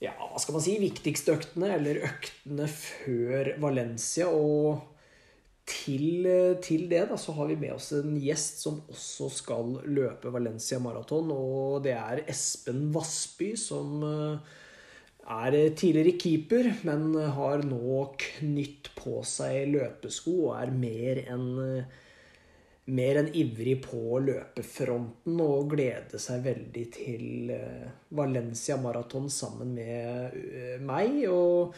ja, hva skal man si, viktigste øktene, eller øktene før Valencia. Og til, til, det da, så har vi med oss en gjest som også skal løpe Valencia maraton. Og det er Espen Vassby, som eh, er tidligere keeper, men har nå knytt på seg løpesko og er mer enn mer enn ivrig på løpefronten og glede seg veldig til eh, Valencia Maraton sammen med eh, meg. Og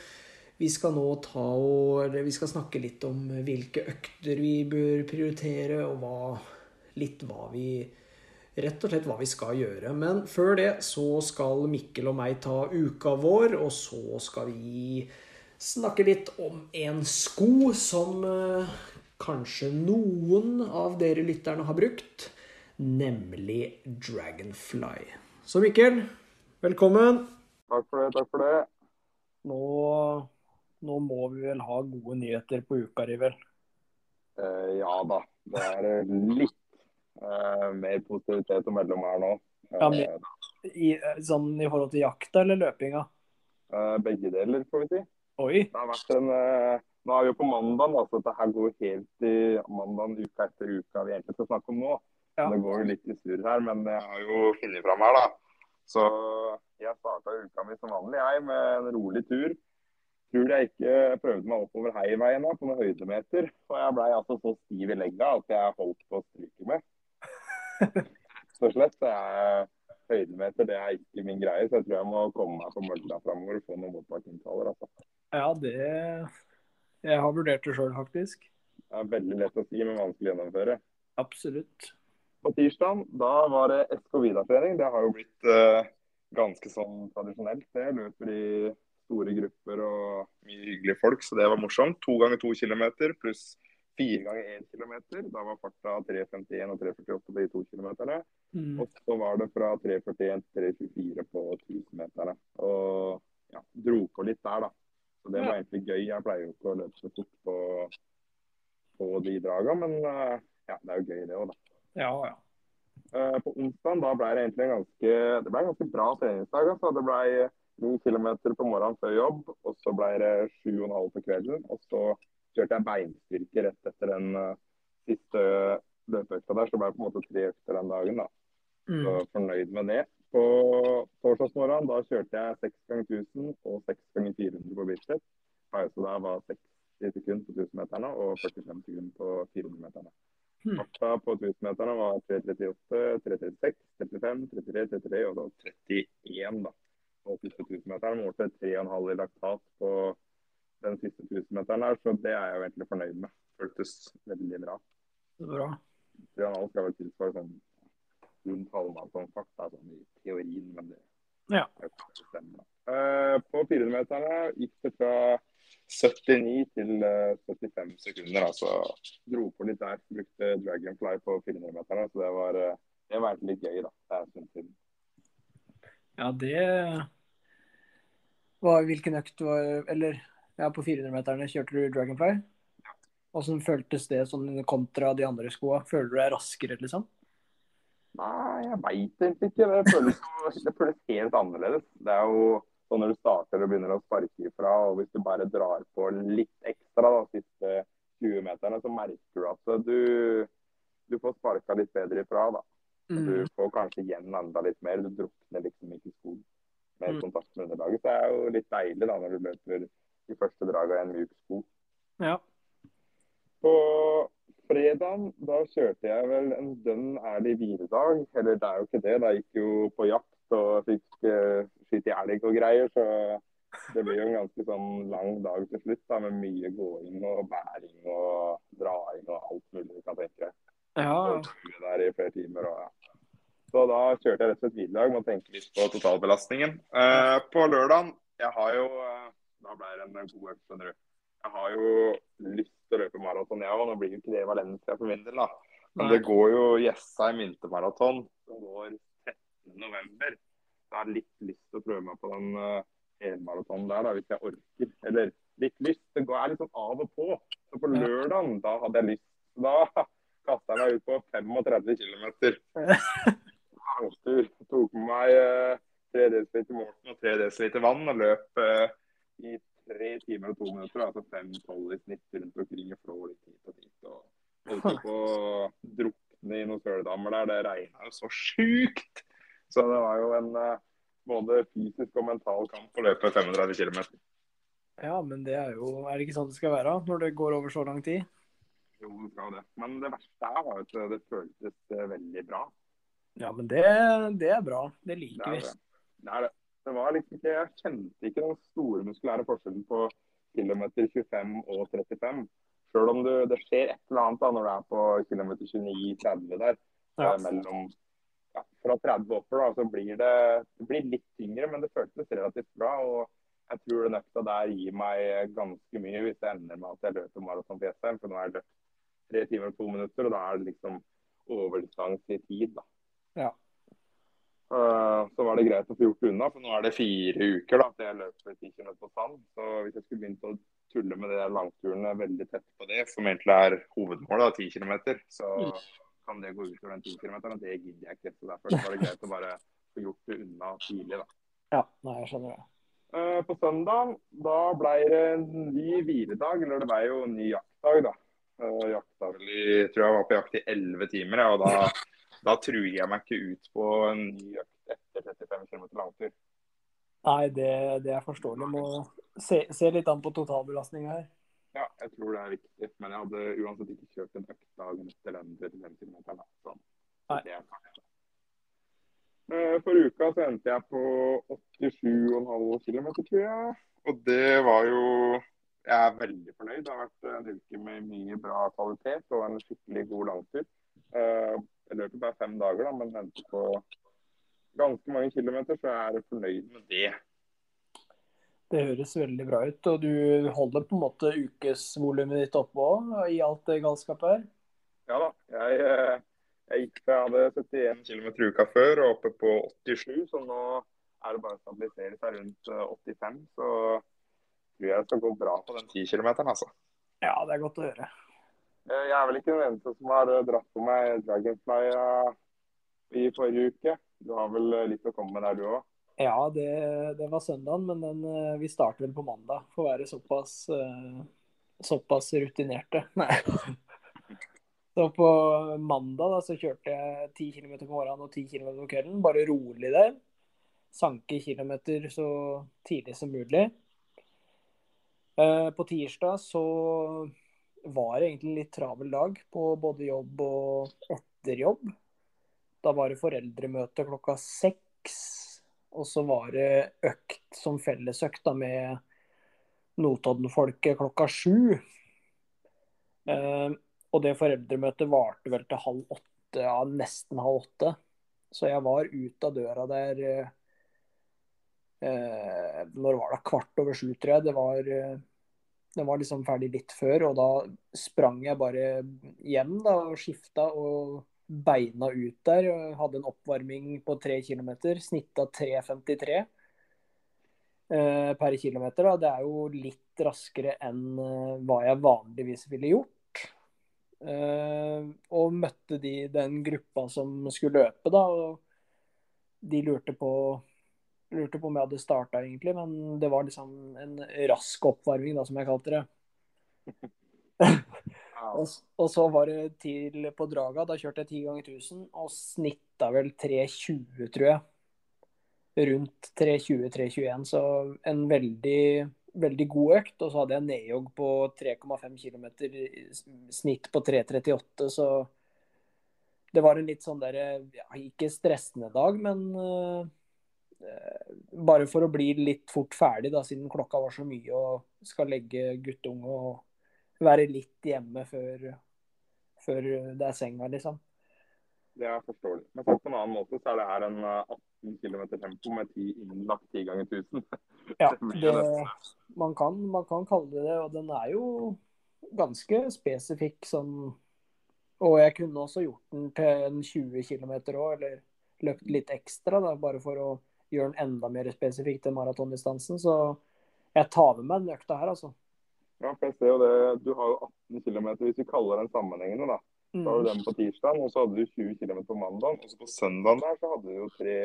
vi skal nå ta og Vi skal snakke litt om hvilke økter vi bør prioritere, og hva, litt hva vi Rett og slett hva vi skal gjøre. Men før det så skal Mikkel og meg ta uka vår, og så skal vi snakke litt om en sko som eh, kanskje noen av dere lytterne har brukt, nemlig Dragonfly. Så Mikkel, velkommen. Takk for det. Takk for det. Nå, nå må vi vel ha gode nyheter på uka Rivel? Eh, ja da. Det er litt uh, mer positivitet å melde om her nå. Ja, men, i, sånn i forhold til jakta eller løpinga? Uh, begge deler, får vi si. Oi. Det har vært en uh, Nå er vi jo på mandag, så dette her går helt i mandag uka etter uka vi egentlig skal snakke om nå. Ja. Det går jo litt i surr her, men jeg har jo funnet fram her, da. Så jeg starta uka mi som vanlig, jeg, med en rolig tur tror jeg ikke prøvde meg oppover heiveien på noen høydemeter. Og jeg blei altså så stiv i legga at jeg holdt på å stryke med. Så slett. Det er høydemeter det er ikke min greie, så jeg tror jeg må komme meg på mølla framover og få noen motbakkeinntaler. Altså. Ja, det Jeg har vurdert det sjøl, faktisk. Det er veldig lett å si, men vanskelig å gjennomføre. Absolutt. På tirsdag da var det SK Vida-trening. Det har jo blitt uh, ganske sånn tradisjonelt. Det løper i store grupper og mye hyggelige folk, så det var morsomt. To ganger to kilometer pluss fire ganger én kilometer. Da var farta 3.51 og 3.48 på de to kilometerne. Mm. Og så var det fra 3.41 til 3.24 på 1000-meterne. Og ja, dro på litt der, da. Så det var egentlig gøy. Jeg pleier jo ikke å løpe så fort på, på de draga, men eh, ja, det er jo gøy det òg, da. Ja, ja. Uh, på onsdag da ble det egentlig en ganske, det ble en ganske bra treningsdag. Altså. Det ble 9 km på morgenen før jobb, og så ble det 7,5 på kvelden. Og så kjørte jeg beinstyrke rett etter den uh, siste løpeøkta der. Så det ble på en måte tre økter den dagen. da. Mm. Så fornøyd med det. På torsdagsmorgenen da kjørte jeg 6 ganger 1000 og 6 ganger 400 på Bislett. Pausa der var 60 sekunder på 1000-meterne og 45 sekunder på 400-meterne. Hmm. Farta på 1000-meterne var 3.38, 3.36, 35, 33, 33 og da 31. da. Og siste 1000-meteren målte 3,5 i laktat på den siste 1000-meteren her, så det er jeg jo egentlig fornøyd med. Føltes veldig bra. Bra. 3,5 skal vel tilsvare sånn rundt halvmaratonfart, sånn i teorien, men det ja. stemmer. Uh, på 400-meterne gikk det fra 79 til uh, 75 sekunder. altså Dro på litt der. Brukte Dragonfly på 400-meterne, så det var, uh, det var litt gøy. da. Det er en stund siden. Ja, det var Hvilken økt var Eller ja, på 400-meterne kjørte du Dragonfly? Hvordan føltes det sånn kontra de andre skoa? Føler du deg raskere, liksom? Nei, jeg veit egentlig ikke. Det føles, det føles, helt annerledes. Det er jo sånn når du starter og begynner å sparke ifra, og hvis du bare drar på litt ekstra de siste 20 meterne, så merker du at du, du får sparka litt bedre ifra. da. Mm. Du får kanskje igjen enda litt mer. Du drukner liksom ikke i sko med mm. kontakt med underlaget. Så det er jo litt deilig da når du løper i første draget i en myk sko. Ja. På fredag da kjørte jeg vel en dønn ærlig hviledag. Eller det er jo ikke det. Da gikk jo på jakt og fikk uh, skyte elg og greier. Så det blir jo en ganske sånn lang dag til slutt da, med mye gåing og bæring og draing og alt mulig du kan tenke deg. Ja. Der i flere timer og ja. Så da kjørte jeg rett og slett hviledag må tenke litt på totalbelastningen. Uh, på lørdagen, jeg har jo uh, Da ble det en god økt, skjønner du. Jeg har jo lyst til å løpe maraton, jeg òg. Nå blir jo ikke det Valencia for min del, da. Men det går jo Jessheim vintermaraton som går 13.11. Så jeg har litt lyst til å prøve meg på den uh, helmaratonen der, da, hvis jeg orker. Eller litt lyst. Det går litt sånn av og på. Så på lørdagen, da hadde jeg lyst. Da kasta jeg meg ut på 35 km. Langtur. Tok med meg uh, 3 dl Morten og 3 dl vann og løp uh, i tre timer og to minutter. Altså 5-12 i snitt rundt omkring i Flå litt hit og dit. og Holdt på å drukne i noen søledammer der. Det regna jo så sjukt! Så det var jo en uh, både fysisk og mental kamp å løpe 35 km. Ja, men det er jo Er det ikke sånn det skal være når det går over så lang tid? Jo, det skal det. Men det verste her var at det føltes uh, veldig bra. Ja, men det, det er bra. Det liker vi. Det, det er det. Det var liksom ikke Jeg kjente ikke den store muskulære forskjellen på kilometer 25 og 35. Selv om du, det skjer et eller annet da når du er på kilometer 29-30 der. Ja. Eh, mellom ja, Fra 30 oppover da, så blir det, det blir litt tyngre, men det føltes relativt bra. og jeg tror den økta der gir meg ganske mye hvis det ender med at jeg løper maraton på Jessheim. For nå er det løpt tre timer og to minutter, og da er det liksom overdistanse i tid. da. Ja. Uh, så var det greit å få gjort det unna, for nå er det fire uker da, til jeg løper 10 km på sand. Så hvis jeg skulle begynt å tulle med de der langturene veldig tett på det, som egentlig er hovedmålet, 10 km, så mm. kan det gå utover den 10 km. Det gidder jeg ikke. så Derfor var det greit å bare få gjort det unna tidlig. da. Ja, nei, jeg skjønner det. Uh, på søndag da ble det en ny hviledag, eller det ble jo en ny jaktdag. da. Uh, jakta vel tror jeg var på jakt i 11 timer, og da, da truer jeg meg ikke ut på en ny økt etter 35 km langtur. Nei, det, det er forståelig. Må se, se, litt an på totalbelastninga her. Ja, jeg tror det er viktig. Men jeg hadde uansett ikke kjørt en økt dagen etter den 35 km. Sånn. Det eh, For uka så endte jeg på 87,5 km, tror jeg. Og det var jo Jeg er veldig fornøyd. Det har vært en uke med mye bra kvalitet og en skikkelig god langtur. Jeg løper bare fem dager, da, men endte på ganske mange kilometer, så jeg er fornøyd med det. Det høres veldig bra ut. Og du holder på en måte ukesvolumet ditt oppe òg, i alt det galskapet her? Ja da. Jeg, eh, jeg gikk fra jeg hadde 71 km uka før og oppe på 87, så nå er det bare å stabilisere seg rundt 85. Eh, så tror jeg det skal gå bra på den 10 km, altså. Ja, det er godt å høre. Eh, jeg er vel ikke den eneste som har dratt på meg Dragonfly i forrige uke. Du har vel eh, litt å komme med der, du òg? Ja, det, det, var søndagen, men den, eh, vi starter vel på mandag. For å være såpass, såpass rutinerte. Nei. Så på mandag da, så kjørte jeg 10 km på morgenen og 10 km på kvelden. Bare rolig der. Sanke kilometer så tidlig som mulig. På tirsdag så var egentlig en litt travel dag på både jobb og etter jobb. Da var det foreldremøte klokka seks. Og så var det økt som fellesøkt da, med Notodden-folket klokka sju. Eh, og det foreldremøtet varte vel til halv åtte, ja, nesten halv åtte. Så jeg var ute av døra der eh, Når var det? Kvart over sju, tror jeg. Det var, eh, det var liksom ferdig litt før. Og da sprang jeg bare hjem da, og skifta og beina ut der. Hadde en oppvarming på 3 km. Snitta 3,53 eh, per km. Det er jo litt raskere enn eh, hva jeg vanligvis ville gjort. Eh, og møtte de den gruppa som skulle løpe, da. Og de lurte på lurte på om jeg hadde starta, egentlig, men det var liksom en rask oppvarming, da, som jeg kalte det. Og, og, så var det til på Draga. Da kjørte jeg 10 ganger 1000 og snitta vel 3.20, tror jeg. Rundt 3.20-3.21. Så en veldig, veldig god økt. Og så hadde jeg nedjogg på 3,5 km, snitt på 3.38, så det var en litt sånn der ja, Ikke stressende dag, men uh, bare for å bli litt fort ferdig, da, siden klokka var så mye og skal legge guttunge og være litt hjemme før, før det er senga, liksom. det er forståelig. Men på en annen måte, så er det her en eh, 18 km tempo med 10 innlagt 10 ganger 1000. Ja, Det man, kan, man kan kalle det det, og den er jo ganske spesifikk sånn Og jeg kunne også gjort den til en 20 km òg, eller løpt litt ekstra, da, bare for å gjøre den enda mer spesifikk til maratondistansen. Så jeg tar med meg den økta her, altså. Ja, for jeg ser jo det. Du har jo 18 km, hvis vi kaller den sammenhengende, da. Så har du Mm. den på tirsdag, og så hadde du 20 km på mandag. Og så på søndag der så hadde du jo tre,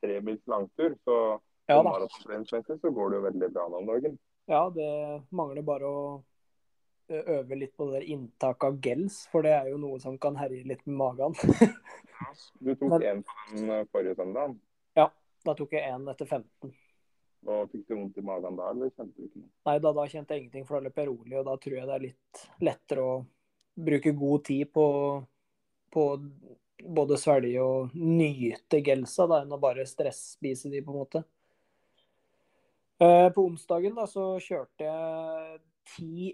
tre mils langtur. Så Ja da. så går det jo veldig bra nå om dagen. Ja, det mangler bare å øve litt på det der inntaket av gels, for det er jo noe som kan herje litt med magen. Du tok én en på den eh, forrige søndagen. Da tok jeg én etter 15. Da fikk du vondt i magen da, eller kjente du ikke noe? Nei, da, da kjente jeg ingenting, for da løp jeg rolig, og da tror jeg det er litt lettere å bruke god tid på, på både svelge og nyte gelsa, da, enn å bare stresspise de, på en måte. Eh, På onsdagen da, så kjørte jeg ti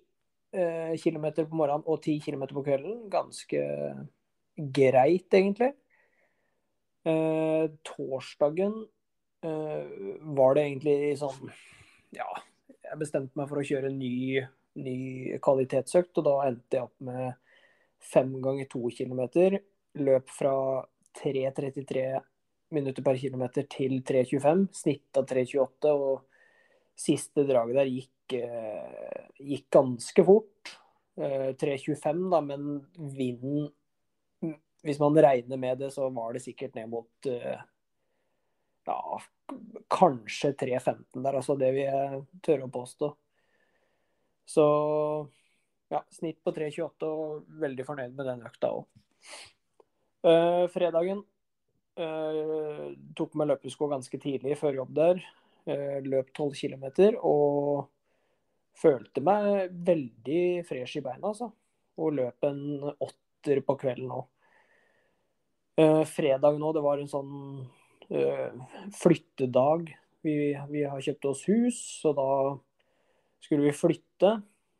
eh, km på morgenen og ti km på kvelden. Ganske greit, egentlig. Eh, torsdagen var det egentlig sånn Ja, jeg bestemte meg for å kjøre en ny, ny kvalitetsøkt, og da endte jeg opp med fem ganger to kilometer. Løp fra 3.33 minutter per kilometer til 3.25. Snitt av 3.28. Og siste draget der gikk, eh, gikk ganske fort. Eh, 3.25, da, men vinden Hvis man regner med det, så var det sikkert ned mot eh, ja, kanskje 3.15 der, altså det jeg tørre å påstå. Så ja, snitt på 3.28 og veldig fornøyd med den økta òg. fredagen uh, tok meg løpesko ganske tidlig før jobb der. Uh, løp 12 km og følte meg veldig fresh i beina, altså. Og løp en åtter på kvelden òg. Eh, fredag nå, det var en sånn eh, flyttedag. Vi, vi har kjøpt oss hus, så da skulle vi flytte.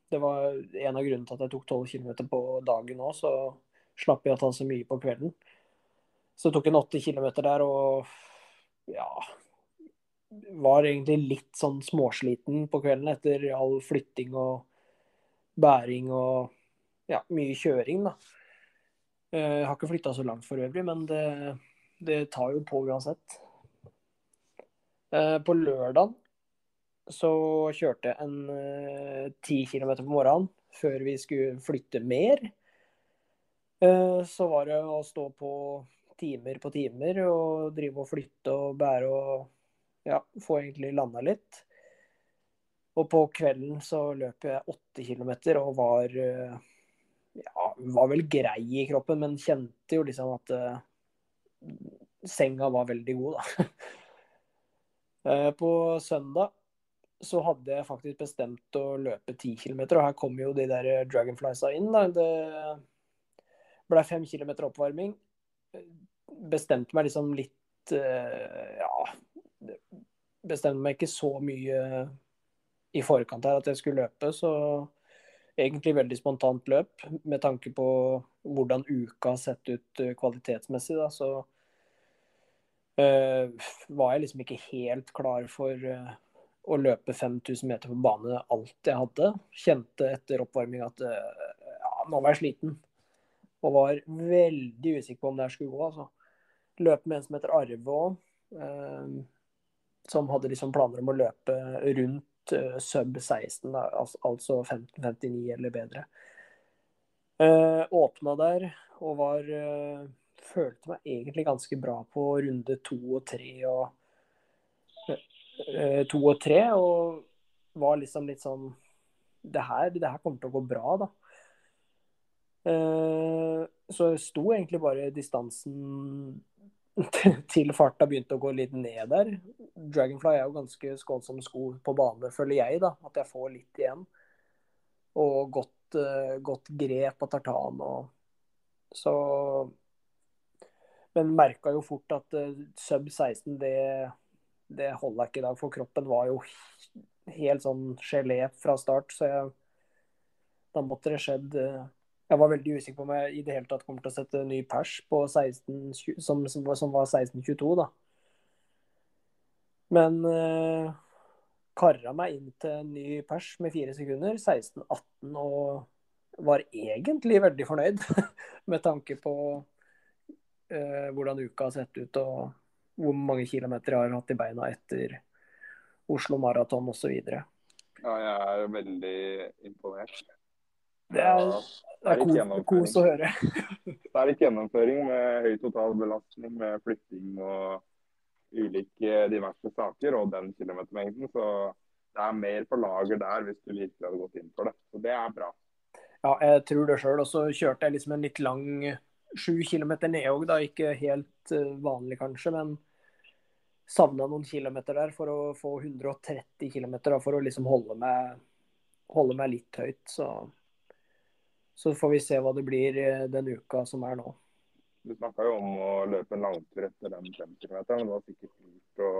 Det var en av grunnene til at jeg tok 12 km på dagen òg, så slapp jeg å ta så mye på kvelden. Så jeg tok en 8 km der og ja Var egentlig litt sånn småsliten på kvelden etter all flytting og bæring og ja, mye kjøring, da. Eh, Jeg har ikke flytta så langt for øvrig, men det, det tar jo på uansett. Eh, På lørdag så kjørte jeg en eh, 10 km på morgenen før vi skulle flytte mer. Eh, Så var det å stå på timer på timer og drive og flytte og bære og ja, få egentlig landa litt. Og på kvelden så løp jeg åtte km og var ja, var vel grei i kroppen, men kjente jo liksom at senga var veldig god, da. Eh, På søndag så hadde jeg faktisk bestemt å løpe 10 km, og her kom jo de der dragonfliesa inn. Da. Det ble 5 km oppvarming. Bestemte meg liksom litt eh, Ja, bestemte meg ikke så mye i forkant her at jeg skulle løpe, så egentlig veldig spontant løp med tanke på hvordan uka har sett ut eh, kvalitetsmessig. Da, så eh, var jeg liksom ikke helt klar for eh, å løpe 5000 meter på bane alt jeg hadde. Kjente etter oppvarming at eh, ja, nå var jeg sliten. Og var veldig usikker på om det her skulle gå. Altså. Løp med en som heter Arve òg, som hadde liksom planer om å løpe rundt sub 16, da, al- altså 15.59 eller bedre. Uh, åpna der og var uh, Følte meg egentlig ganske bra på runde to og tre og uh, to og tre, og var liksom litt sånn Det her, det her kommer til å gå bra, da. Uh, så sto egentlig bare distansen til farta begynte å gå litt ned der. Dragonfly er jo ganske skånsom sko på bane, føler jeg, da. At jeg får litt igjen. Og godt, eh, godt grep av tartan og Så Men merka jo fort at eh, sub 16, det, det holder jeg ikke i dag. For kroppen var jo helt sånn gelé fra start, så jeg Da måtte det skjedd eh, Jeg var veldig usikker på om jeg i det hele tatt kommer til å sette ny pers på 16, som, som var 16,22, da. Men eh, kara meg inn til en ny pers med fire sekunder, 16,18, og var egentlig veldig fornøyd med tanke på eh, hvordan uka har sett ut og hvor mange kilometer jeg har hatt i beina etter Oslo Maraton osv. Ja, jeg er veldig imponert. Det er, det er kos, kos å høre. det er litt gjennomføring med høy totalbelastning, med flytting og ulike diverse saker og den kilometermengden. Så det er mer på lager der hvis du virkelig hadde gått inn for det. Så det er bra. Ja, jeg tror det sjøl. Og så kjørte jeg liksom en litt lang sju kilometer ned òg, da. Ikke helt eh, vanlig kanskje, men savna noen kilometer der for å få 130 km for å liksom holde meg, holde meg litt høyt. Så, så, får vi se hva det blir eh, den uka som er nå. Du snakka jo om å løpe en langtur etter den 50 km, men det var sikkert lurt å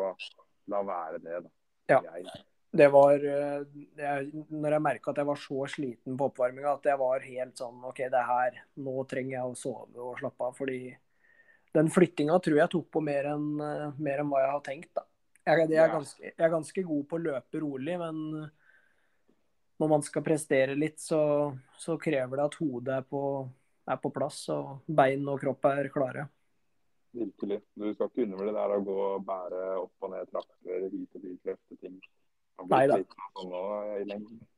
la være det. da. Ja. Jeg. Det var eh, jeg, Når jeg merka at jeg var så sliten på oppvarminga at jeg var helt sånn OK, det her Nå trenger jeg å sove og slappe av. Fordi den flyttinga tror jeg tok på mer enn, eh, mer enn hva jeg har tenkt. Da. Jeg, jeg, er ganske, jeg, er ganske, god på å løpe rolig, men når man skal prestere litt, så, så krever det at hodet er på, er på, plass og bein og kropp er klare. Virkelig. Du skal ikke undervurdere det der å gå og bære opp og ned trapper, hit og dit, løfte ting. Nei da. Sånn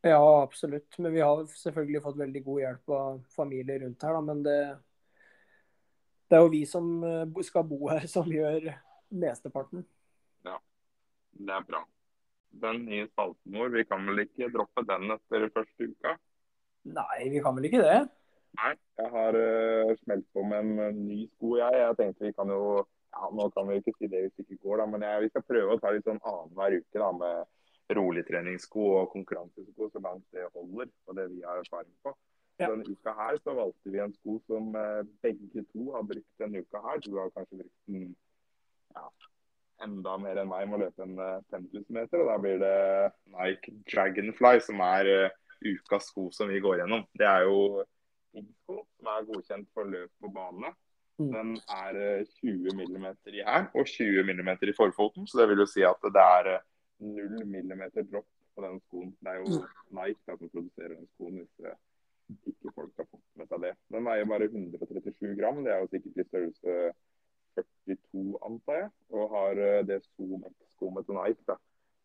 ja, absolutt. Men vi har selvfølgelig fått veldig god hjelp av familie rundt her. Da. Men det, det er jo vi som eh, skal bo her, som gjør mesteparten. Ja, det er bra. Den nye spalten vår, vi kan vel ikke droppe den etter første uka? Nei, vi kan vel ikke det. Nei, jeg har uh, smelt på med en uh, ny sko, jeg. Jeg tenkte vi kan jo ja, Nå kan vi ikke si det hvis det ikke går, da, men jeg, vi skal prøve å ta litt sånn annenhver uke da, med roligtreningssko og konkurransesko så langt det holder, og det vi har erfaring på. Ja. Denne uka her så valgte vi en sko som eh, begge to har brukt denne uka her. Du har kanskje brukt den ja, enda mer enn meg med å løpe en 5000 eh, meter. og Da blir det Nike Dragonfly som er uh, ukas sko som vi går gjennom. Det er jo sko som er godkjent for løp på bane. Mm. Den er 20 mm i her og 20 mm i forfoten, så det vil jo si at det er 0 mm dropp på den skoen. Det er jo mm. Nike da, som produserer den skoen. hvis ikke folk har fått med seg det. Den veier bare 137 gram. Det er jo sikkert i størrelse 42, antar jeg. Og har eh, det Zoom til Nike da,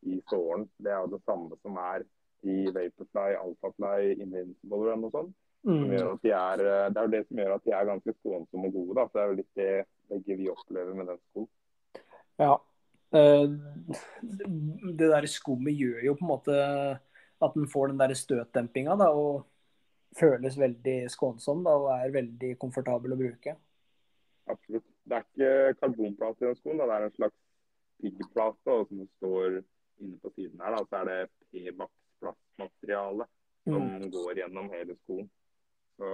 i såren. Det er jo det samme som er i Vaporfly, Alphafly, Invincible Run og sånn. Mm. De er, eh, det er jo det som gjør at de er ganske skånsomme og gode. Da. Så det er jo litt det begge vi opplever med den skoen. Ja. Eh, det der skummet gjør jo på en måte at den får den der støtdempinga. Da, og føles veldig skånsom da, og er veldig komfortabel å bruke. Absolutt. Det er ikke karbonplate i den skoen, da. det er en slags piggplate som står inne på siden her. Da. Så er det P-Bax-plastmateriale som mm. går gjennom hele skoen. Så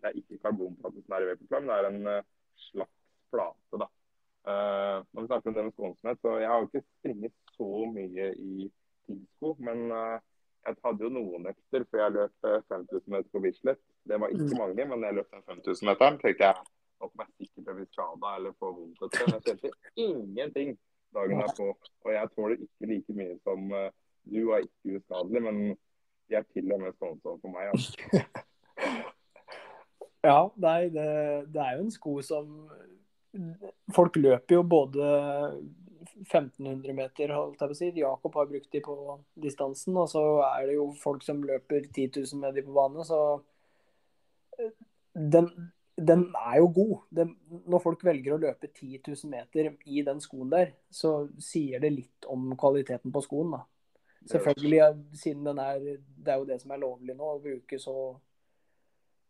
det er ikke karbonplate som er i Vaporfly, men det er en uh, slags plate. da. Uh, når vi snakker om det med skånsomhet, så Jeg har jo ikke springet så mye i piggsko, men uh, jeg hadde jo noen økter før jeg løp 5000 eh, meter på Bislett. Det var ikke mm. mange, men jeg løp den 5000-meteren. tenkte jeg nå de er sikre på å bli skada eller få vondt. Men jeg kjente ingenting dagen derpå. Og jeg tåler ikke like mye som uh, du er ikke uskadelig, men de er til og med sånn for meg. Altså. ja, nei, det, det er jo en sko som Folk løper jo både 1500 meter, holdt jeg på å si. Jakob har brukt de på distansen. Og så er det jo folk som løper 10 000 med de på bane, så eh, den, den er jo god. Den, når folk velger å løpe 10 000 meter i den skoen der, så sier det litt om kvaliteten på skoen. da. Selvfølgelig, siden den er Det er jo det som er lovlig nå, å bruke så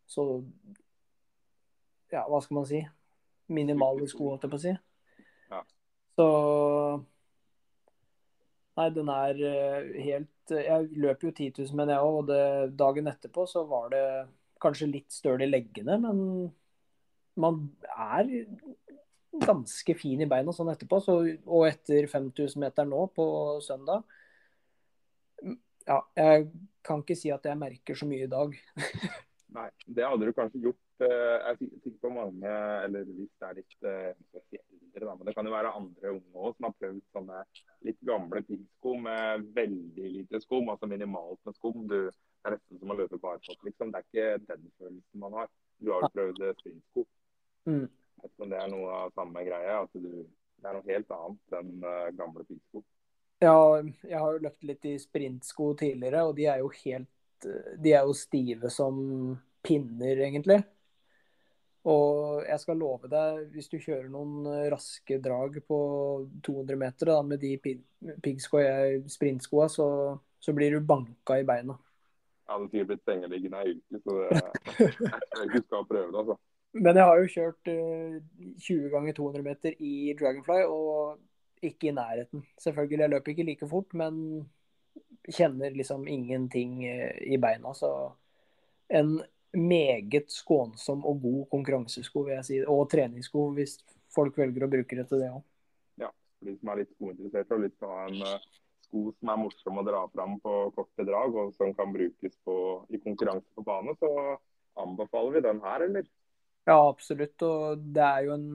så Ja, hva skal man si? Minimale sko, holdt jeg på å si. Så Nei, den er eh, helt Jeg løper jo 10 000, men jeg òg. Og det, dagen etterpå så var det kanskje litt støl i leggene, men man er ganske fin i beina sånn etterpå. Så, og etter 5000 meter nå på søndag Ja, jeg kan ikke si at jeg merker så mye i dag. Nei, det hadde du kanskje gjort. eh, Jeg er på mange, eller hvis det er litt eh, eldre, da, men det kan jo være andre unge også, som har prøvd sånne litt gamle piggsko med veldig lite skum, altså minimalt med skum. Du, er nesten som å løpe barfot, liksom. Det er ikke den følelsen man har. Du har jo prøvd eh, sprintsko. Mm. Det er noe av samme greie, at du, det er noe helt annet enn eh, gamle piggsko. Ja, jeg har jo løpt litt i sprintsko tidligere, og de er jo helt eh, De er jo stive som pinner, egentlig. Og jeg skal love deg, hvis du kjører noen raske drag på 200 meter da, med de pi- piggskoa jeg sprintskoa, så, så blir du banka i beina. Hadde sikkert blitt sengeliggende ei uke, så det, jeg tror ikke du skal prøve det. altså. Men jeg har jo kjørt uh, 20 ganger 200 meter i Dragonfly, og ikke i nærheten. Selvfølgelig, jeg løper ikke like fort, men kjenner liksom ingenting eh, i beina. Så en meget skånsom og god konkurransesko, vil jeg si. Og treningssko, hvis folk velger å bruke det til det òg. For de som er litt skointeresserte og litt av en eh, sko som er morsom å dra fram på korte drag, og som kan brukes på, i konkurranse på bane, så anbefaler vi den her, eller? Ja, absolutt. Og det er jo en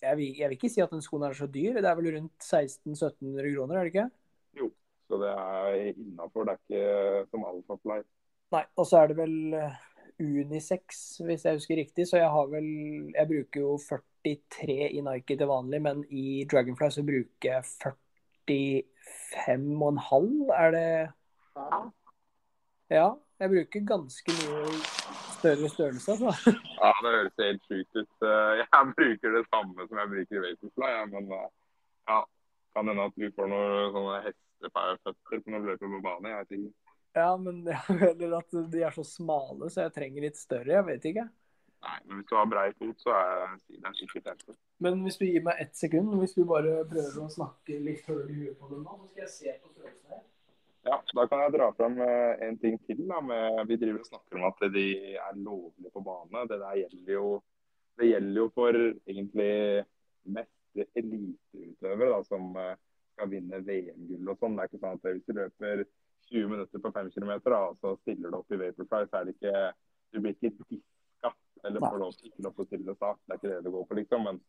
jeg vil, jeg vil ikke si at den skoen er så dyr. Det er vel rundt 1600-1700 kroner, er det ikke? Jo, Så det er innafor. Det er ikke som Alphafly. Nei, og så er det vel eh, unisex, hvis jeg husker riktig. Så jeg har vel Jeg bruker jo 43 i Nike til vanlig, men i Dragonfly så bruker jeg 45,5. Er det Ja, jeg bruker ganske mye større størrelse, altså. Ja, det høres helt sjukt ut. Eh, Jeg bruker det samme som jeg bruker i Vaporfly, ja, men eh, ja. Kan hende at du får noen sånne hesteføtter når du løper på bane. Jeg vet ikke. Ja, men eller at de er så smale, så jeg trenger litt større. Jeg vet ikke. Nei, men hvis du har brei fot, så er det det sikkert hjelper. Men hvis du gir meg ett sekund, hvis du bare prøver å snakke litt høl i huet på dem nå, så skal jeg se på størrelsen her. Ja, da kan jeg dra fram eh, en ting til. Da, med, vi driver og snakker om at de er lovlige på bane. Det der gjelder jo, det gjelder jo for egentlig mest eliteutøvere som eh, skal vinne VM-gull og sånn. Det er ikke sånn at hvis du løper 20 minutter på 5 km og så stiller du opp i Vaporfly, så er det ikke Du blir ikke diska eller får lov, ikke lov til å stille start. Det er ikke det det går på, liksom. Men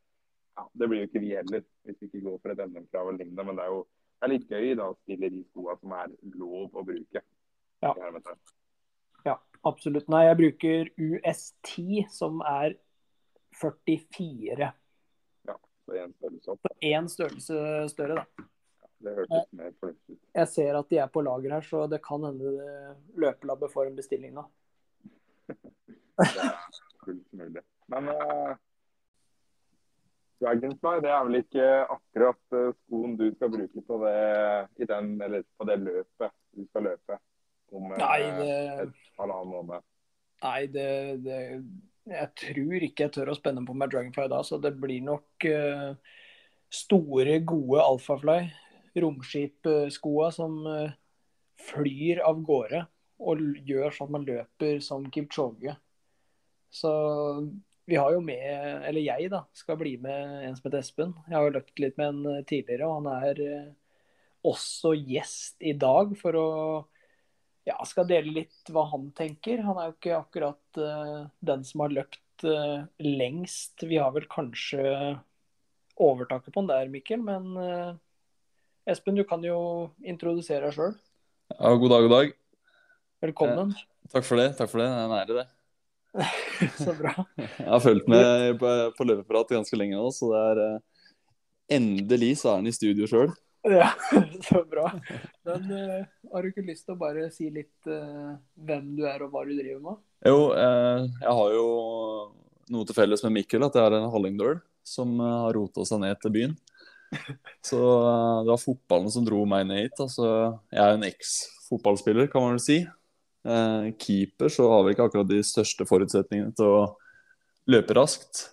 ja, det blir jo ikke vi heller, hvis vi ikke går for et NM-krav eller lignende. Men det er jo det er litt gøy da, å stille de skoene som er lov å bruke. Ja. Ja, absolutt. Nei, jeg bruker US10, som er 44. Ja, Så en størrelse opp. Én størrelse større, da. Det hørtes mer fornuftig ut. Jeg ser at de er på lager her, så det kan hende løpelabbe løpelabbet får en bestilling nå. Det er fullt mulig. Men uh, Dragonfly det er vel ikke akkurat eh, skoen du skal bruke på det, i den, eller på det løpet du skal løpe om eh, Nei, det, et halvannen måned. nei det, det Jeg tror ikke jeg tør å spenne på meg Dragonfly da, så det blir nok uh, store, gode Alphafly, romskipskoa som uh, flyr av gårde og gjør sånn at man løper som Kipchoge. Så vi har jo med, eller jeg da, skal bli med en som heter Espen. Jeg har jo løpt litt med en eh, tidligere, og han er eh, også gjest i dag for å ja, skal dele litt hva han tenker. Han er jo ikke akkurat uh, den som har løpt uh, lengst. Vi har vel kanskje overtaket på han der, Mikkel, men uh, Espen, du kan jo introdusere deg sjøl. Ja, god dag, god dag. Velkommen. Takk for det. takk for det. Det er en ære, det. Så bra. Jeg har fulgt med på, på løpeprat ganske lenge nå, så det er eh, Endelig så er han i studio sjøl. Ja, så bra. Men uh, har du ikke lyst til å bare si litt uh, hvem du er og hva du driver med? Jo, jeg har jo noe til felles med Mikkel, at jeg er en hallingdøl som har rota seg ned til byen. Så det var fotballen som dro meg ned hit. Altså, jeg er en eks-fotballspiller, kan man vel si. Eh, keeper så har vi ikke akkurat de største forutsetningene til å løpe raskt.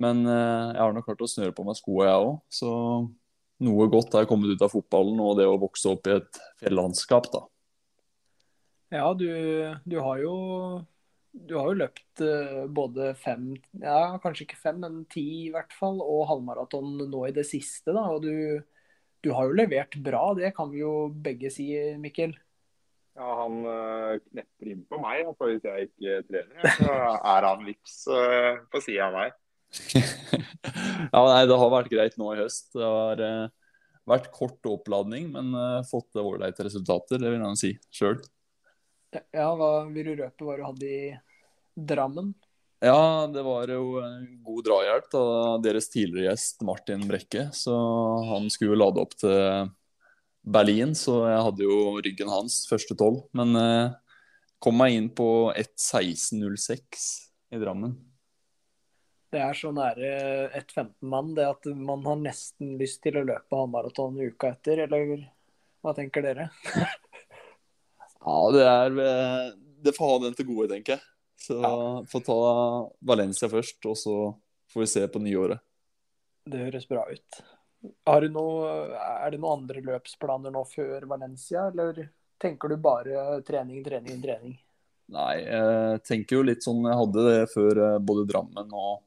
Men eh, jeg har nok klart å snøre på meg skoa, jeg òg. Så noe godt er kommet ut av fotballen og det å vokse opp i et fjellandskap, da. Ja, du, du har jo du har jo løpt eh, både fem, ja kanskje ikke fem, men ti i hvert fall, og halvmaraton nå i det siste. da, og du, du har jo levert bra, det kan vi jo begge si, Mikkel. Ja, han uh, knepper inn på meg altså, hvis jeg ikke trener. Så er han vips uh, på sida av meg. ja, nei, det har vært greit nå i høst. Det har uh, vært kort oppladning, men uh, fått ålreite resultater, det vil jeg si sjøl. Ja, hva vil du røpe hva du hadde i Drammen? Ja, det var jo en god drahjelp av deres tidligere gjest Martin Brekke. Så han skulle lade opp til Berlin, så jeg hadde jo ryggen hans første tolv. Men eh, kom meg inn på 1.16,06 i Drammen. Det er så nære 1.15-mann det at man har nesten lyst til å løpe halvmaraton uka etter, eller hva tenker dere? ja, det er eh, Det får ha den til gode, tenker jeg. Så ja. får ta Valencia først, og så får vi se på nyåret. Det høres bra ut. Du noe, er det noen andre løpsplaner nå før Valencia, eller tenker du bare trening, trening, trening? Nei, jeg tenker jo litt sånn Jeg hadde det før eh, både Drammen og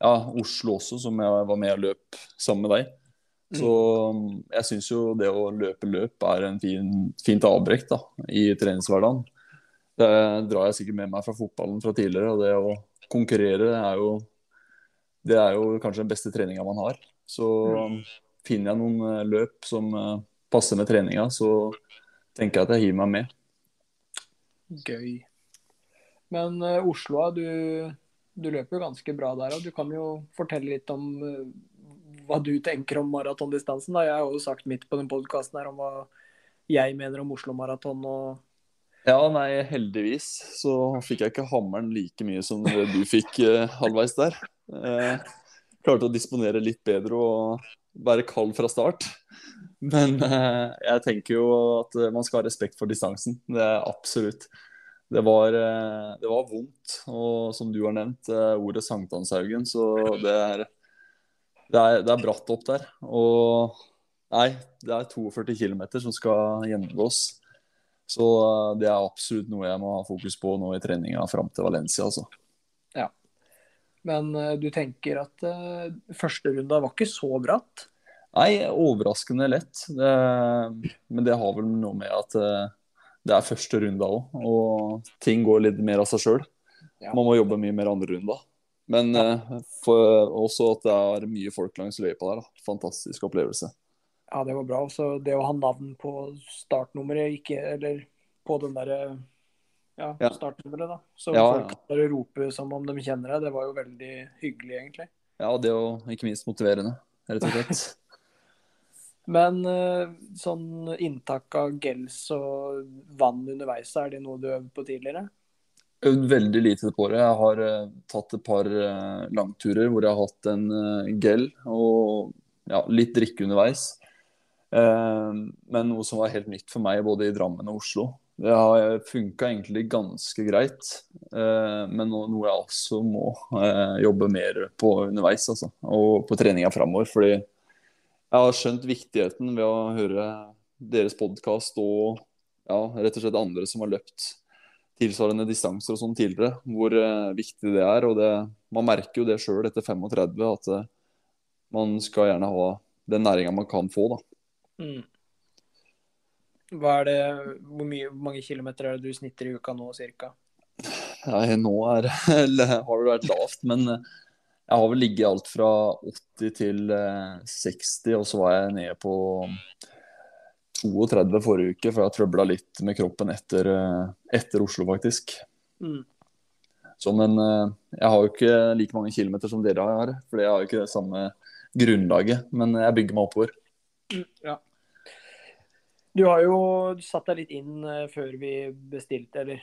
ja, Oslo også, som jeg var med og løp sammen med deg. Så mm. jeg syns jo det å løpe løp er en fin, fint avbrekk da, i treningshverdagen. Det drar jeg sikkert med meg fra fotballen fra tidligere. Og det å konkurrere er jo, det er jo kanskje den beste treninga man har. Så finner jeg noen eh, løp som eh, passer med treninga, så tenker jeg at jeg hiver meg med. Gøy. Men uh, Oslo, du, du løper jo ganske bra der. og Du kan jo fortelle litt om uh, hva du tenker om maratondistansen. Jeg har jo sagt midt på den podkasten om hva jeg mener om Oslo Maraton og ja, nei, heldigvis så fikk jeg ikke hammeren like mye som du fikk eh, halvveis der. Eh, klarte å disponere litt bedre og være kald fra start. Men eh, jeg tenker jo at man skal ha respekt for distansen. Det er absolutt. Det var, eh, det var vondt, og som du har nevnt, eh, ordet Sankthanshaugen, så det er, det er, det er bratt opp der. Og nei, det er 42 km som skal gjennomgås. Så eh, det er absolutt noe jeg må ha fokus på nå i treninga fram til Valencia. Altså. Men uh, du tenker at uh, første runda var ikke så bratt? Nei, overraskende lett. Det, men det har vel noe med at uh, det er første runda òg, og ting går litt mer av seg sjøl. Ja. Man må jobbe mye mer andre runda. Men ja. også at det er mye folk langs løypa der. Da. Fantastisk opplevelse. Ja, det var bra. Også det å ha navn på startnummeret, ikke Eller på den derre ja, ja. startnummeret, da. Så ja, folk bare roper som om de kjenner deg. Det var jo veldig hyggelig, egentlig. Ja, det er jo ikke minst motiverende, rett og slett. Men eh, sånn inntak av gels og vann underveis, er det noe du øvde på tidligere? Øvd veldig lite på det. Jeg har uh, tatt et par uh, langturer hvor jeg har hatt en gel og ja, litt drikke underveis. Eh, men noe som var helt nytt for meg både i Drammen og Oslo. Det har funka egentlig ganske greit, eh, men noe jeg også må eh, jobbe mer på underveis. Altså, og på treninga framover. Fordi jeg har skjønt viktigheten ved å høre deres podkast og ja, rett og slett andre som har løpt tilsvarende distanser og sånn tidligere, hvor viktig det er. Og det, man merker jo det sjøl etter 35 at man skal gjerne ha den næringa man kan få. da. Mm. Det, hvor, mye, hvor, mange kilometer er det du snitter i uka nå, cirka? Nei, nå er, har det vært lavt, men eh, jeg har vel ligget alt fra 80 til 60, eh, og så var jeg nede på 32 forrige uke, for jeg trøbla litt med kroppen etter, eh, etter Oslo, faktisk. Mm. Så, men jeg har jo ikke like mange kilometer som dere har, for jeg har jo ikke det samme grunnlaget. Men jeg bygger meg oppover. Mm, ja. Du har jo satt deg litt inn uh, før vi bestilte, eller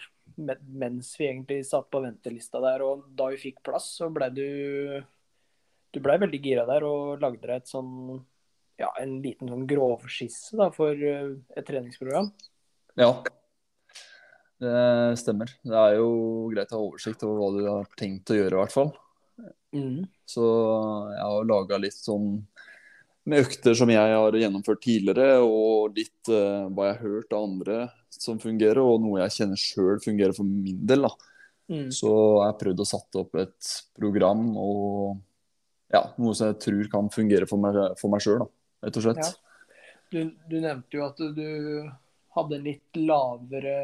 mens vi egentlig satt på ventelista der. Og da vi fikk plass, så ble du Du blei veldig gira der og lagde deg et sånn ja, en liten sånn grovskisse da, for uh, et treningsprogram. Ja, det stemmer. Det er jo greit å ha oversikt over hva du har tenkt å gjøre, i hvert fall. Mm. Så jeg har laga litt sånn med økter som jeg har gjennomført tidligere, og litt uh, hva jeg har hørt av andre som fungerer, og noe jeg kjenner sjøl fungerer for min del. Mm. Så jeg har prøvd å sette opp et program og ja, noe som jeg tror kan fungere for meg, for meg sjøl, rett og slett. Ja. Du, du, nevnte jo at du hadde en litt lavere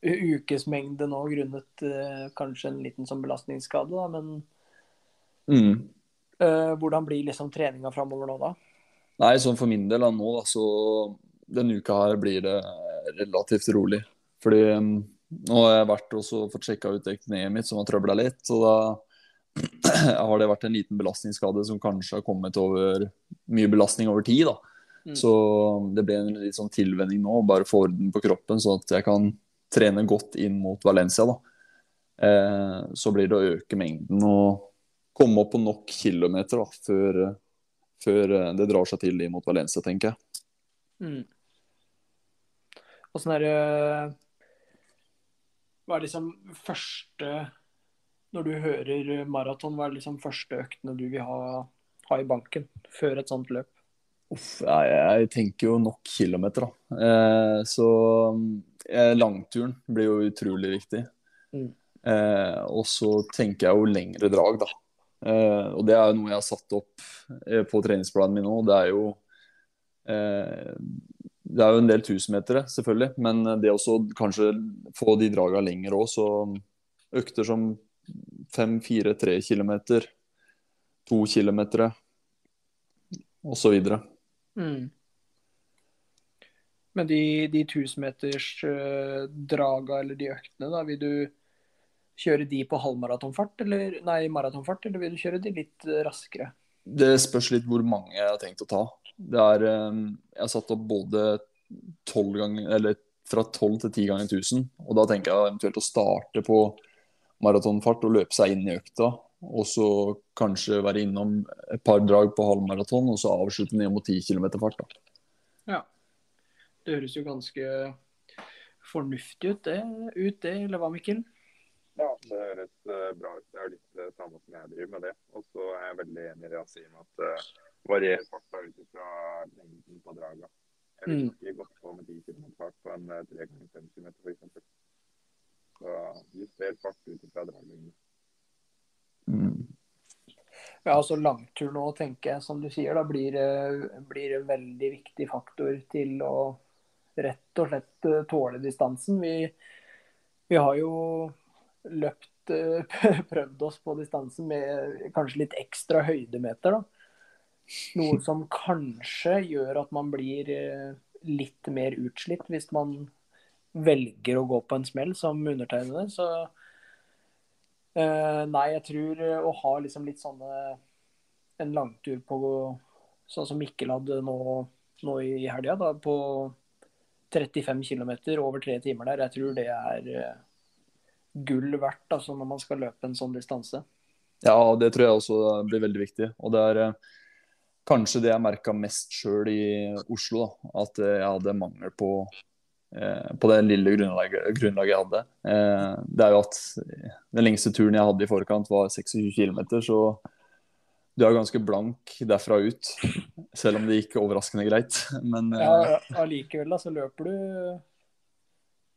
ukesmengde nå grunnet eh, kanskje en liten sånn belastningsskade, da, men Mm. Eh, hvordan blir liksom treninga framover nå, da? Nei, sånn for min del da, nå, da, så denne uka her blir det relativt rolig. Fordi nå har jeg vært også fått sjekka ut kneet mitt som har trøbla litt. Så da har det vært en liten belastningsskade som kanskje har kommet over mye belastning over tid. da. Mm. Så det ble en litt sånn tilvenning nå, bare få orden på kroppen, sånn at jeg kan trene godt inn mot Valencia. da. Eh, så blir det å øke mengden og komme opp på nok kilometer da, før, før eh, det drar seg til mot Valencia, tenker jeg. Mm. Åssen er det Hva er liksom første Når du hører maraton, hva er liksom første øktene du vil ha, ha i banken før et sånt løp? Uff, jeg, jeg tenker jo nok kilometer, da. Eh, så eh, langturen blir jo utrolig viktig. Mm. Eh, og så tenker jeg jo lengre drag, da. Eh, og det er jo noe jeg har satt opp eh, på treningsplanen min nå. Det er jo eh, Det er jo en del tusenmetere, selvfølgelig. Men det også kanskje få de draga lenger òg, så økter som fem, fire, tre kilometer, to kilometer osv. Mm. Men de, de tusenmetersdraga eller de øktene, da, vil du kjøre de på halvmaratonfart eller nei, maratonfart, eller vil du kjøre de litt eh, raskere? Det spørs litt hvor mange jeg har tenkt å ta. Det er, eh, jeg har satt opp både 12 ganger, eller fra 12 til 10 ganger 1000. Og da tenker jeg eventuelt å starte på maratonfart og løpe seg inn i økta. Og så kanskje være innom et par drag på halvmaraton, og så avslutte ned mot 10 km fart. da. Ja. Det høres jo ganske fornuftig ut, det, ut det eller hva, Mikkel? Ja, det høres eh, bra ut. Det er litt det samme som jeg driver med det. Og så er jeg veldig enig i det jeg sier med at uh, varier farta ut fra lengden på draga. Jeg vil Mm. ikke gått på med 10 km fart på en eh, 3 ganger 5 km f.eks. Så juster fart ut fra draglengden. Mm. Ja, altså langtur nå, tenker jeg, som du sier, da blir, blir en veldig viktig faktor til å rett og slett eh, tåle distansen. Vi, vi har jo løpt eh, prøvd oss på distansen med kanskje litt ekstra høydemeter, da. Noe som kanskje gjør at man blir eh, litt mer utslitt hvis man velger å gå på en smell som undertegnede. Så Eh, nei, jeg tror å ha liksom litt sånne En langtur på sånn som Mikkel hadde nå, nå i helga, på 35 km over tre timer der, jeg tror det er gull verdt altså, når man skal løpe en sånn distanse. Ja, det tror jeg også blir veldig viktig. Og det er eh, kanskje det jeg merka mest sjøl i Oslo. Da. At eh, jeg hadde mangel på, eh, på det lille grunnlaget, grunnlaget jeg hadde. Eh, det er jo at den lengste turen jeg hadde i forkant var 26 km, så du er ganske blank derfra ut. Selv om det gikk overraskende greit. Men eh, Ja, Allikevel da, så løper du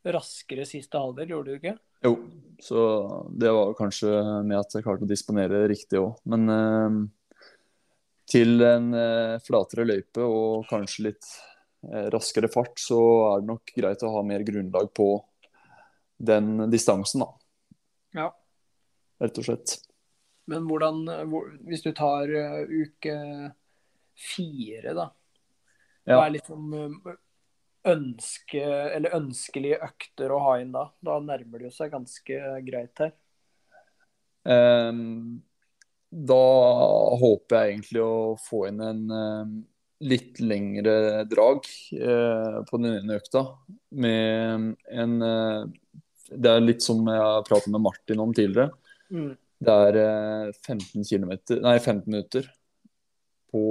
raskere siste halvdel, gjorde du ikke? Jo, så det var kanskje med at jeg klarte å disponere riktig òg. Men eh, til en eh, flatere løype og kanskje litt eh, raskere fart, så er det nok greit å ha mer grunnlag på den distansen, da. Ja. Rett og slett. Men hvordan, hvor, hvis du tar uh, uke fire, da. Ja. Hva er liksom eh, ønske, eller ønskelige økter å ha inn da? Da nærmer det jo seg ganske greit her. Um, da håper jeg egentlig å få inn en um, litt lengre drag uh, på den ene økta. Med en uh, Det er litt som jeg har pratet med Martin om tidligere. Mm. Det er uh, 15 kilometer, nei 15 minutter på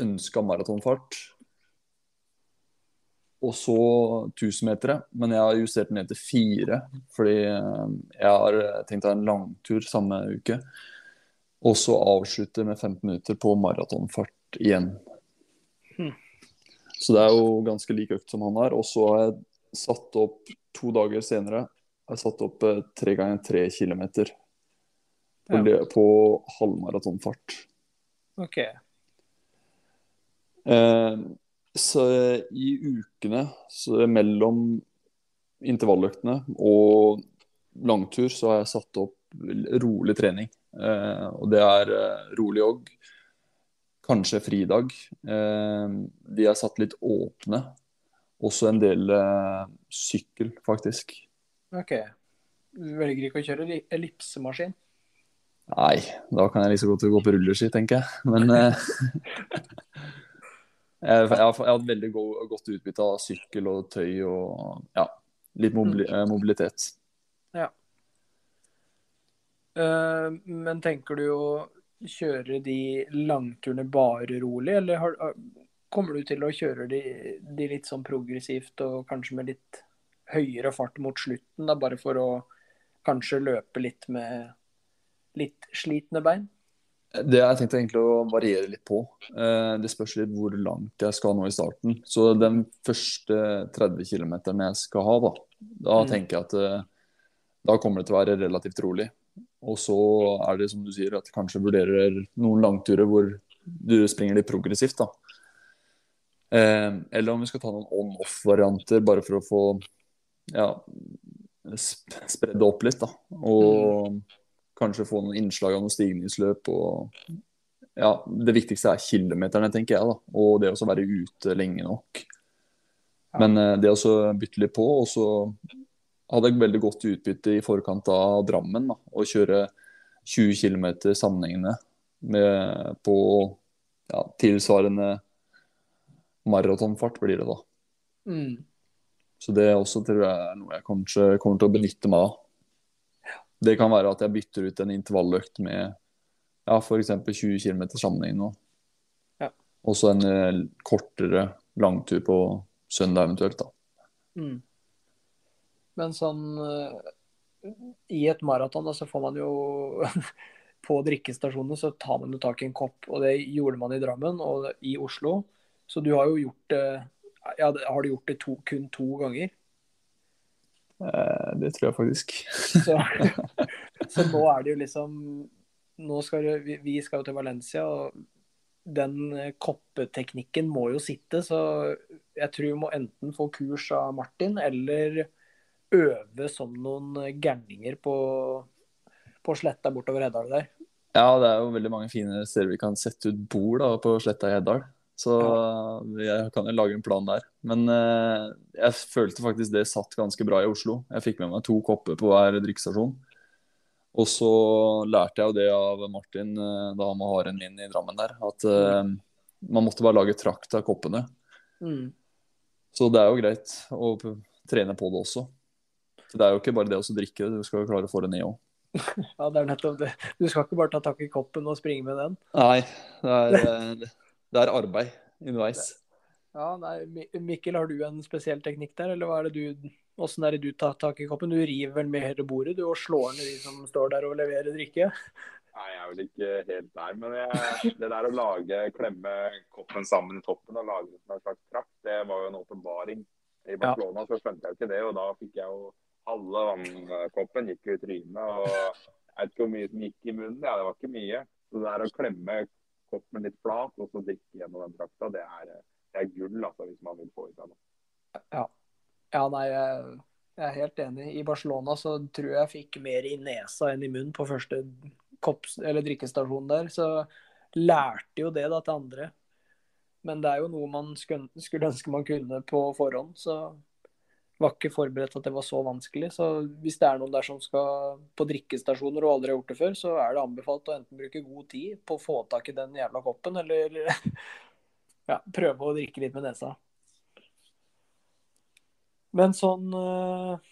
ønska maratonfart. Og så 1000-metere, men jeg har justert ned til fire. Fordi eh, jeg har tenkt å ha en langtur samme uke. Og så avslutte med 15 minutter på maratonfart igjen. Hmm. Så det er jo ganske lik økt som han har. Og så har jeg satt opp to dager senere jeg har satt opp eh, tre ganger tre kilometer på, Ja. på halvmaratonfart. OK. Eh, Så i ukene så mellom intervalløktene og langtur så har jeg satt opp rolig trening. Eh, og det er eh, rolig jogg, kanskje fridag. Eh, de er satt litt åpne. Også en del eh, sykkel, faktisk. Ok. Du velger ikke å kjøre li- ellipsemaskin? Nei, da kan jeg like så godt gå på rulleski, tenker jeg. Men eh, jeg, jeg, har, jeg hatt veldig go godt utbytte av sykkel og tøy og ja, litt mobili mobilitet. mobilitet. Uh, men tenker du å kjøre de langturene bare rolig, eller har- kommer du til å kjøre de, de litt sånn progressivt og kanskje med litt høyere fart mot slutten, da, bare for å kanskje løpe litt med litt slitne bein? Det har jeg tenkt egentlig å variere litt på. Eh, Det spørs litt hvor langt jeg skal nå i starten. Så den første 30 km jeg skal ha, da, da Mm. tenker jeg at eh, da kommer det til å være relativt rolig. Og så er det som du sier, at kanskje vurderer noen langturer hvor du springer litt progressivt, da. Eh, Eller om vi skal ta noen on-off-varianter, bare for å få ja, spredd det opp litt, da. Og kanskje få noen innslag av noen stigningsløp. og ja, Det viktigste er kilometerne, tenker jeg. da, Og det å være ute lenge nok. Men eh, det å bytte litt på, og så hadde jeg veldig godt utbytte i forkant av Drammen. da, Å kjøre 20 km sammenhengende med, på ja, tilsvarende maratonfart, blir det da. Mm. Så det også tror jeg er noe jeg kanskje kommer til å benytte meg av. Det kan være at jeg bytter ut en intervalløkt med ja, f.eks. 20 km sammenheng nå. Ja. Og så en eh, kortere langtur på søndag eventuelt, da. Mm. Men sånn eh, I et maraton så får man jo På drikkestasjonene så tar man jo tak i en kopp, og det gjorde man i Drammen og i Oslo. Så du har jo gjort det ja, Har du gjort det to, kun to ganger? Eh, det tror jeg faktisk. Så, så nå er det jo liksom Nå skal du, vi, vi skal jo til Valencia, og den eh, koppeteknikken må jo sitte. Så jeg tror vi må enten få kurs av Martin, eller øve som noen gærninger på, på sletta bortover Heddal der. Ja, det er jo veldig mange fine steder vi kan sette ut bord da, på Sletta i Heddal. Så jeg kan jo lage en plan der. Men eh, jeg følte faktisk det satt ganske bra i Oslo. Jeg fikk med meg to kopper på hver drikkestasjon. Og så lærte jeg jo det av Martin eh, da han var haren min i Drammen der, at eh, man måtte bare lage trakt av koppene. Mm. Så det er jo greit å trene på det også. Så det er jo ikke bare det å drikke, du skal jo klare å få det ned òg. Ja, det er nettopp det. Du skal ikke bare ta tak i koppen og springe med den. Nei, det er, det er arbeid underveis. Ja, nei, Mikkel, har du en spesiell teknikk der, eller hva er det du Åssen er det du tar tak i koppen? Du river vel med hele bordet du og slår ned de som står der og leverer drikke? Nei, jeg er vel ikke helt der. Men jeg, det der å lage, klemme koppen sammen i toppen og lage en slags trakt, det var jo en åpenbaring. I Barcelona så skjønte jeg jo ikke det, og da fikk jeg jo halve vannkoppen gikk jo i trynet. og Jeg vet ikke hvor mye som gikk i munnen, ja, det var ikke mye. Så det der å klemme koppen litt flat og så drikke gjennom den drakta, det det er gull altså, hvis man vil få i seg noe. Ja. ja, nei, jeg, er helt enig. I Barcelona så tror jeg fikk mer i nesa enn i munnen på første kopps- drikkestasjon der. Så lærte jo det da til andre. Men det er jo noe man skulle ønske man kunne på forhånd. Så var ikke forberedt at det var så vanskelig. Så hvis det er noen der som skal på drikkestasjoner og aldri har gjort det før, så er det anbefalt å enten bruke god tid på å få tak i den jævla koppen, eller ja, prøve å drikke litt med nesa. Men sånn eh,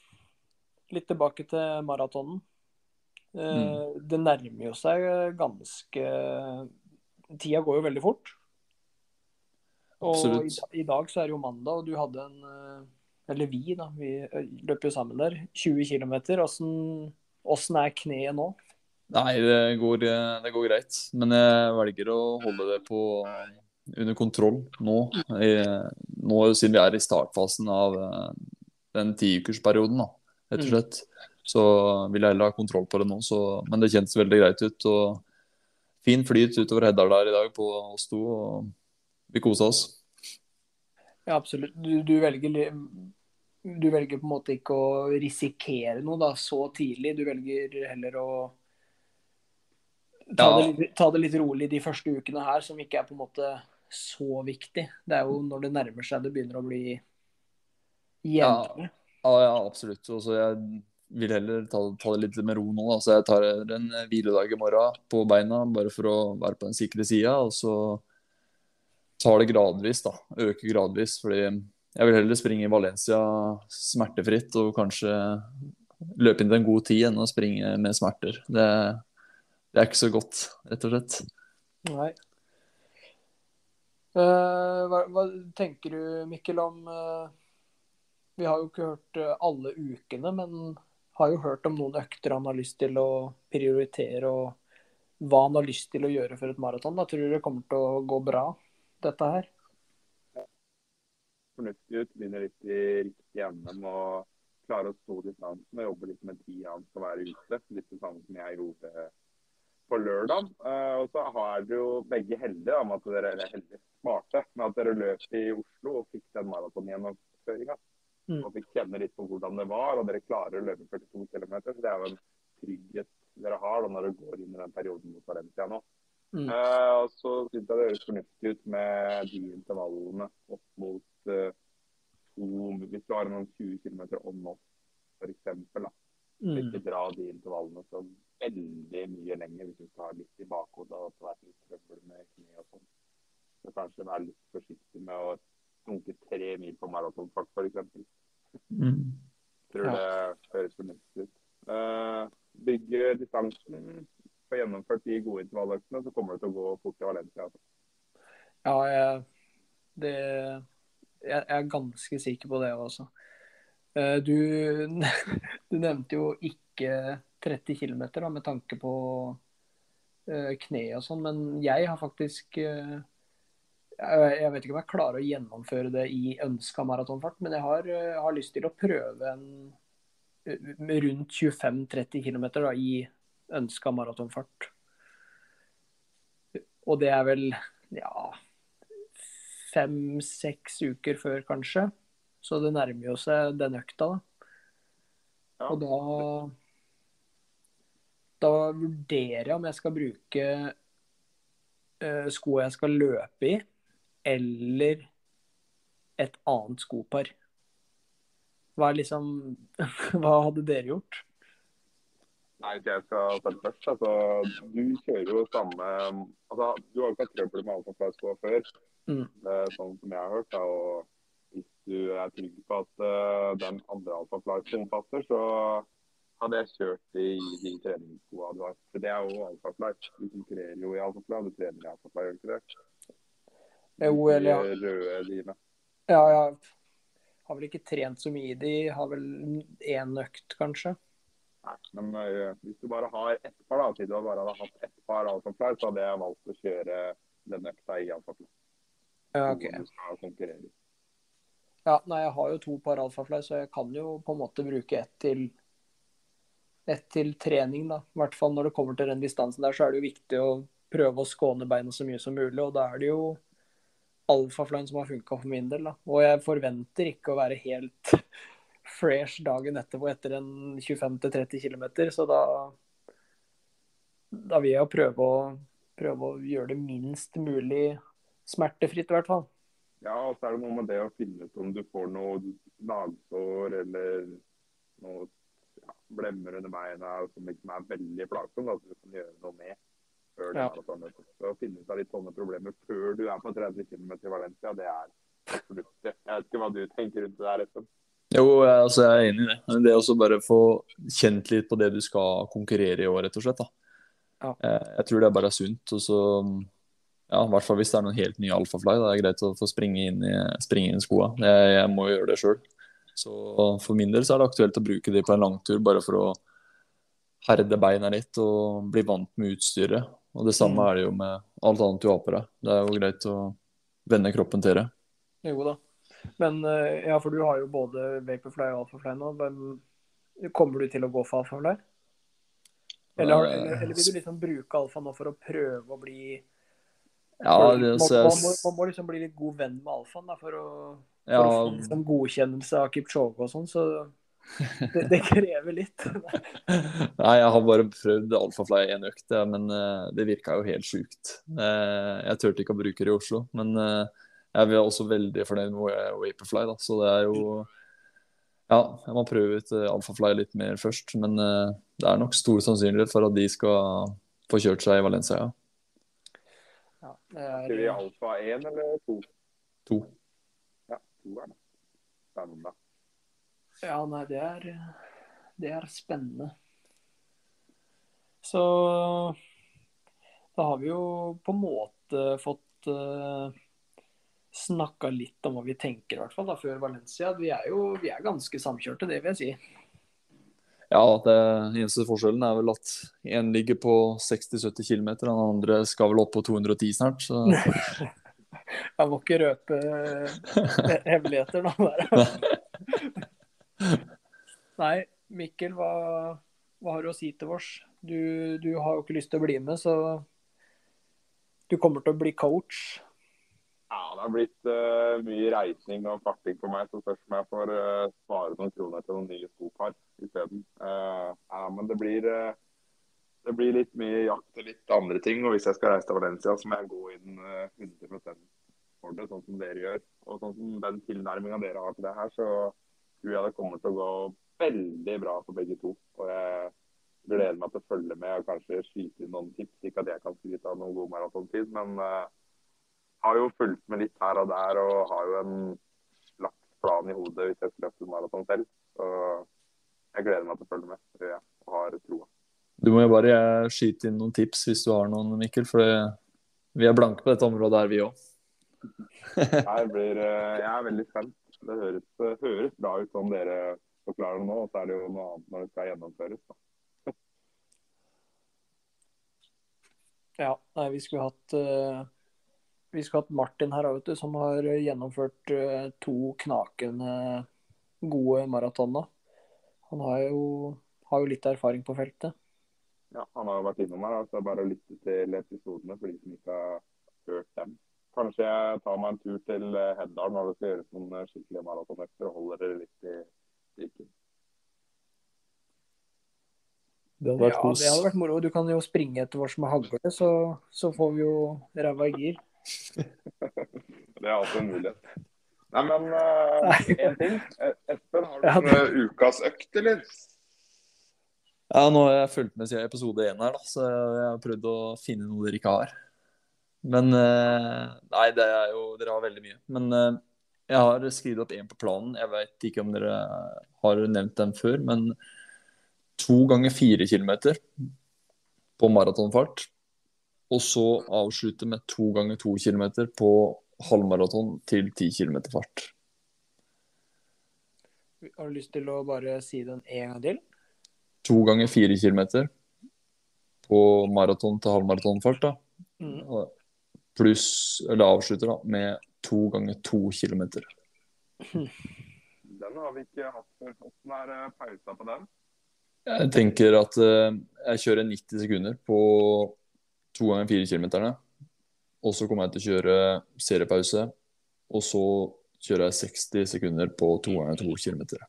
Litt tilbake til maratonen. Mm. Det nærmer jo seg ganske Tida går jo veldig fort. Og Absolutt. i dag så er det jo mandag, og du hadde en eh, Eller vi, da. Vi løper jo sammen der. 20 km. Åssen er kneet nå? Nei, det går, det går greit. Men jeg velger å holde det på under kontroll nå. I, nå siden vi er i startfasen av den tiukersperioden, rett og Mm. slett. Så vil jeg heller ha kontroll på det nå. Så, men det kjentes veldig greit ut. og Fin flyt utover Heddal der i dag på oss to. og Vi kosa oss. Ja, absolutt. Du, du, velger, du velger på en måte ikke å risikere noe da, så tidlig. Du velger heller å ta, det litt, ta det litt rolig de første ukene her, som ikke er på en måte så viktig. Det er jo når det nærmer seg det begynner å bli jevnere. Ja, ja absolutt. Også jeg vil heller ta, ta det litt med ro nå. Da. Så jeg tar en hviledag i morgen på beina, bare for å være på den sikre sida. Og så tar det gradvis, da. Øker gradvis. Fordi jeg vil heller springe i Valencia smertefritt og kanskje løpe inn til en god tid enn å springe med smerter. Det, det er ikke så godt, rett og slett. Nei. Uh, hva, hva tenker du, Mikkel, om uh, Vi har jo ikke hørt eh, alle ukene, men har jo hørt om noen økter han har lyst til å prioritere, og hva han har lyst til å gjøre for et maraton. Tror du det kommer til å gå bra, dette her? Fornuftig ut. Begynner litt i riktig ende med å klare å stå distansen og jobbe litt med tida han skal være ute. Litt det samme som jeg gjorde på lørdag. Eh, og så har dere jo begge heldige med at dere er heldige, smarte, med at dere løp i Oslo og fikk den maratongjennomføringa. Mm. Og fikk kjenne litt på hvordan det var, og dere klarer å løpe 42 km. Så det er jo en trygghet dere har da, når dere går inn i den perioden mot Valencia nå. Mm. Eh, og så syns jeg det høres fornuftig ut med de intervallene opp mot eh, to Hvis du har noen 20 km on-off, f.eks. Mm. Ikke dra de intervallene så veldig mye lenger hvis du skal ha litt i bakhodet og at det er litt trøbbel med kne og sånn. Så kanskje være litt forsiktig med å dunke tre mil på maratonfart, f.eks. Mm. Tror Ja. det høres fornuftig ut. Eh, bygge distansen, få gjennomført de gode intervalløktene, så kommer det til å gå fort til Valencia. Altså. Ja, jeg, det, jeg, er ganske sikker på det også. Eh, Du, du nevnte jo ikke 30 km med tanke på eh, kne og sånn, men jeg har faktisk eh, jeg, vet ikke om jeg klarer å gjennomføre det i ønska maratonfart, men jeg har, har lyst til å prøve en rundt 25-30 km i ønska maratonfart. Og det er vel ja, fem-seks uker før, kanskje. Så det nærmer jo seg den økta, da. Ja. Og da Da vurderer jeg om jeg skal bruke uh, skoa jeg skal løpe i, eller et annet skopar. Hva er liksom Hva hadde dere gjort? Nei, hvis jeg skal ta det først. Altså, du kjører jo samme altså, Du har jo ikke hatt trøbbel med alfaflyskoa før, Mm. eh, sånn som jeg har hørt. Da, og hvis du er trygg på at uh, den andre alfaflyskoen passer, så hadde jeg kjørt i de treningsskoa du har. For det er jo Alfa-Flight. Du konkurrerer jo i Alfa-Flight, du trener i Alfa Flight, gjør du ikke det? Jo, eller ja. De røde dine. Ja, jeg har vel ikke trent så mye i de. Har vel én økt, kanskje. Nei, men uh, hvis du bare har ett par, da, siden du bare hadde hatt ett par alfafly, så hadde jeg valgt å kjøre den økta i alfafly. Ja, okay. Ja, nei, jeg har jo to par alfafly, så jeg kan jo på en måte bruke ett til ett til trening, da. I hvert fall når det kommer til den distansen der, så er det jo viktig å prøve å skåne beina så mye som mulig. Og da er det jo alfaflyen som har funka for min del, da. Og jeg forventer ikke å være helt fresh dagen etterpå etter en 25-30 km, så da da vil jeg prøve å, prøve å gjøre det minst mulig smertefritt, i hvert fall. Ja, og så er det noe med det å finne ut om du får noe lagsår eller noe ja, blemmer under beina som liksom er veldig plagsomt, at du kan gjøre noe med før Ja. maratonet. Så å finne ut av litt sånne problemer før du er på 30 km i Valencia, det er fornuftig. Jeg vet ikke hva du tenker rundt det der, Espen. Jo, altså, jeg er enig i det. Men Det er også bare å få kjent litt på det du skal konkurrere i år, rett og slett. Ja. Eh, Jeg tror det bare er sunt. Og så, ja, I hvert fall hvis det er noen helt nye alfafly. Da er det greit å få springe inn i, springe inn i skoa. Jeg, jeg må jo gjøre det sjøl. Så for min del så er det aktuelt å bruke de på en langtur, bare for å herde beina litt og bli vant med utstyret. Og det samme Mm. er det jo med alt annet du har på deg. Det er jo greit å vende kroppen til det. Jo da. Men eh, ja, for du har jo både Vaporfly og Alphafly nå. Hvem, kommer du til å gå for Alphafly? Eller, har, eller, eller vil du liksom bruke Alfa nå for å prøve å bli Ja, det, man, man, må, man må liksom bli litt god venn med Alfaen da, for å For Ja, å få liksom godkjennelse av Kipchoge og sånn, så det, det krever litt. Nei, jeg har bare prøvd Alfafly én økt, men eh, det virka jo helt sjukt. Eh, jeg turte ikke å bruke det i Oslo, men jeg er også veldig fornøyd med Vaporfly, da. Så det er jo Ja, jeg må prøve ut eh, Alphafly litt mer først, men eh, det er nok stor sannsynlighet for at de skal få kjørt seg i Valencia, ja. det er... Skal vi alfa 1 eller 2? 2. Ja, 2 er det. Spennende. ja, nei, det er Det er spennende. Så da har vi jo på en måte fått uh, snakka litt om hva vi tenker, i hvert fall da, før Valencia. Vi er jo vi er ganske samkjørte, det vil jeg si. Ja, det eneste forskjellen er vel at én ligger på 60-70 km, den andre skal vel opp på 210 snart. Så Jeg må ikke røpe eh, hemmeligheter nå. Der. Nei, Mikkel, hva, hva har du å si til oss? Du, du har jo ikke lyst til å bli med, så du kommer til å bli coach. Ja, det har blitt uh, mye reising og farting for meg, så spørs om jeg får uh, spare noen kroner til noen nye skopar isteden. Uh, ja, men det blir, uh, det blir litt mye jakt og litt andre ting. Og hvis jeg skal reise til Valencia, så må jeg gå inn eh, 100 for det, sånn som dere gjør. Og sånn som den tilnærminga dere har til det her, så tror jeg det kommer til å gå veldig bra for begge to. Og jeg gleder meg til å følge med og kanskje skyte inn noen tips. Ikke at jeg kan skryte av noen god maratontid, men har jo fulgt med litt her og der og har jo en slags plan i hodet hvis jeg skal løpe maraton selv. Så jeg gleder meg til å følge med. Jeg, og har troa. du må jo bare skyte inn noen tips hvis du har noen, Mikkel. For vi er blanke på dette området her, vi òg. Jeg, eh, jeg er veldig spent. Det høres, høres bra ut som dere forklarer det nå, og så er det jo noe annet når det skal gjennomføres. Da. Ja, nei, vi skulle hatt eh, Vi skulle hatt Martin her, vet du, som har gjennomført eh, to knakende gode maratoner. Han har jo, har jo litt erfaring på feltet. Ja, han har jo vært innom her, Altså bare å lytte til episodene for de som ikke har hørt dem. Kanskje jeg tar meg en tur til eh, Heddal når det skal gjøres noen eh, skikkelige maratonøkter og holder dere litt i stikken. Det hadde vært Ja, kos. det hadde vært moro. Du kan jo springe etter oss med hagle, så, så får vi jo ræva i gir. Det er altså en mulighet. Nei, men uh, en ting. Eh, Espen, har du Ja, en eh, ukas økt, eller? Ja, nå har jeg fulgt med siden episode én her, da, så jeg har prøvd å finne noe dere ikke har. Men eh, Nei, det er jo Dere har veldig mye. Men eh, jeg har skrevet opp én på planen. Jeg vet ikke om dere har nevnt den før, men to ganger fire kilometer på maratonfart. Og så avslutte med to ganger to kilometer på halvmaraton til ti kilometer fart. Har du lyst til å bare si den en gang til? To ganger fire kilometer på maraton til halvmaratonfart. da. Mm. Pluss, eller avslutter da, med to ganger to kilometer. Den har vi ikke hatt før. Hvordan er eh, pausa på den? Jeg tenker at eh, jeg kjører 90 sekunder på to ganger fire kilometerne. Og så kommer jeg til å kjøre seriepause. Og så kjører jeg 60 sekunder på to ganger to kilometer.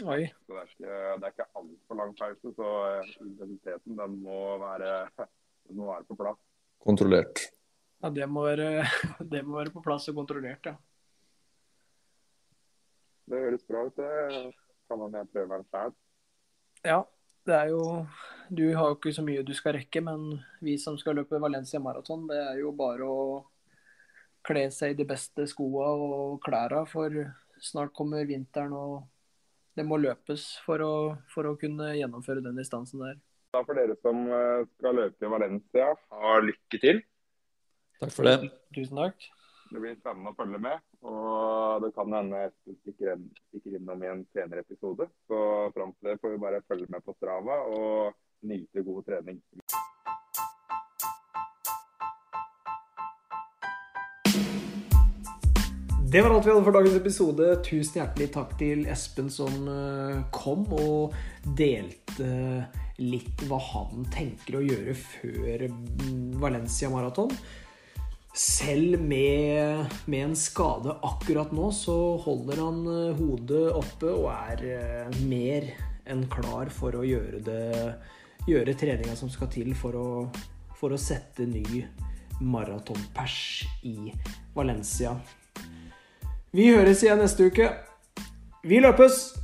Oi. Så det er ikke, det er ikke altfor lang pause, så eh, intensiteten den må være, den må være på plass. Kontrollert. Ja, det må, være, det må være på plass og kontrollert, ja. Det høres bra ut. det. Kan man prøve sjøl. Ja, det er jo Du har jo ikke så mye du skal rekke, men vi som skal løpe Valencia Marathon, det er jo bare å kle seg i de beste skoa og klærne, for snart kommer vinteren og det må løpes for å, for å kunne gjennomføre den distansen der. Da for dere som eh, skal løpe i Valencia, ha lykke til. Takk for det. Tusen takk. Det blir spennende å følge med. Og det kan hende jeg stikker, inn- stikker innom i en senere episode. Så fram til det får vi bare følge med på Strava og nyte god trening. Det var alt vi hadde for dagens episode. Tusen hjertelig takk til Espen som eh, kom og delte litt hva han tenker å gjøre før mm, Valencia Marathon. selv med, med, en skade akkurat nå, så holder han eh, hodet oppe og er eh, mer enn klar for å gjøre det Gjøre treninga som skal til for å, for å sette ny maratonpers i Valencia. Vi høres igjen neste uke. Vi løpes!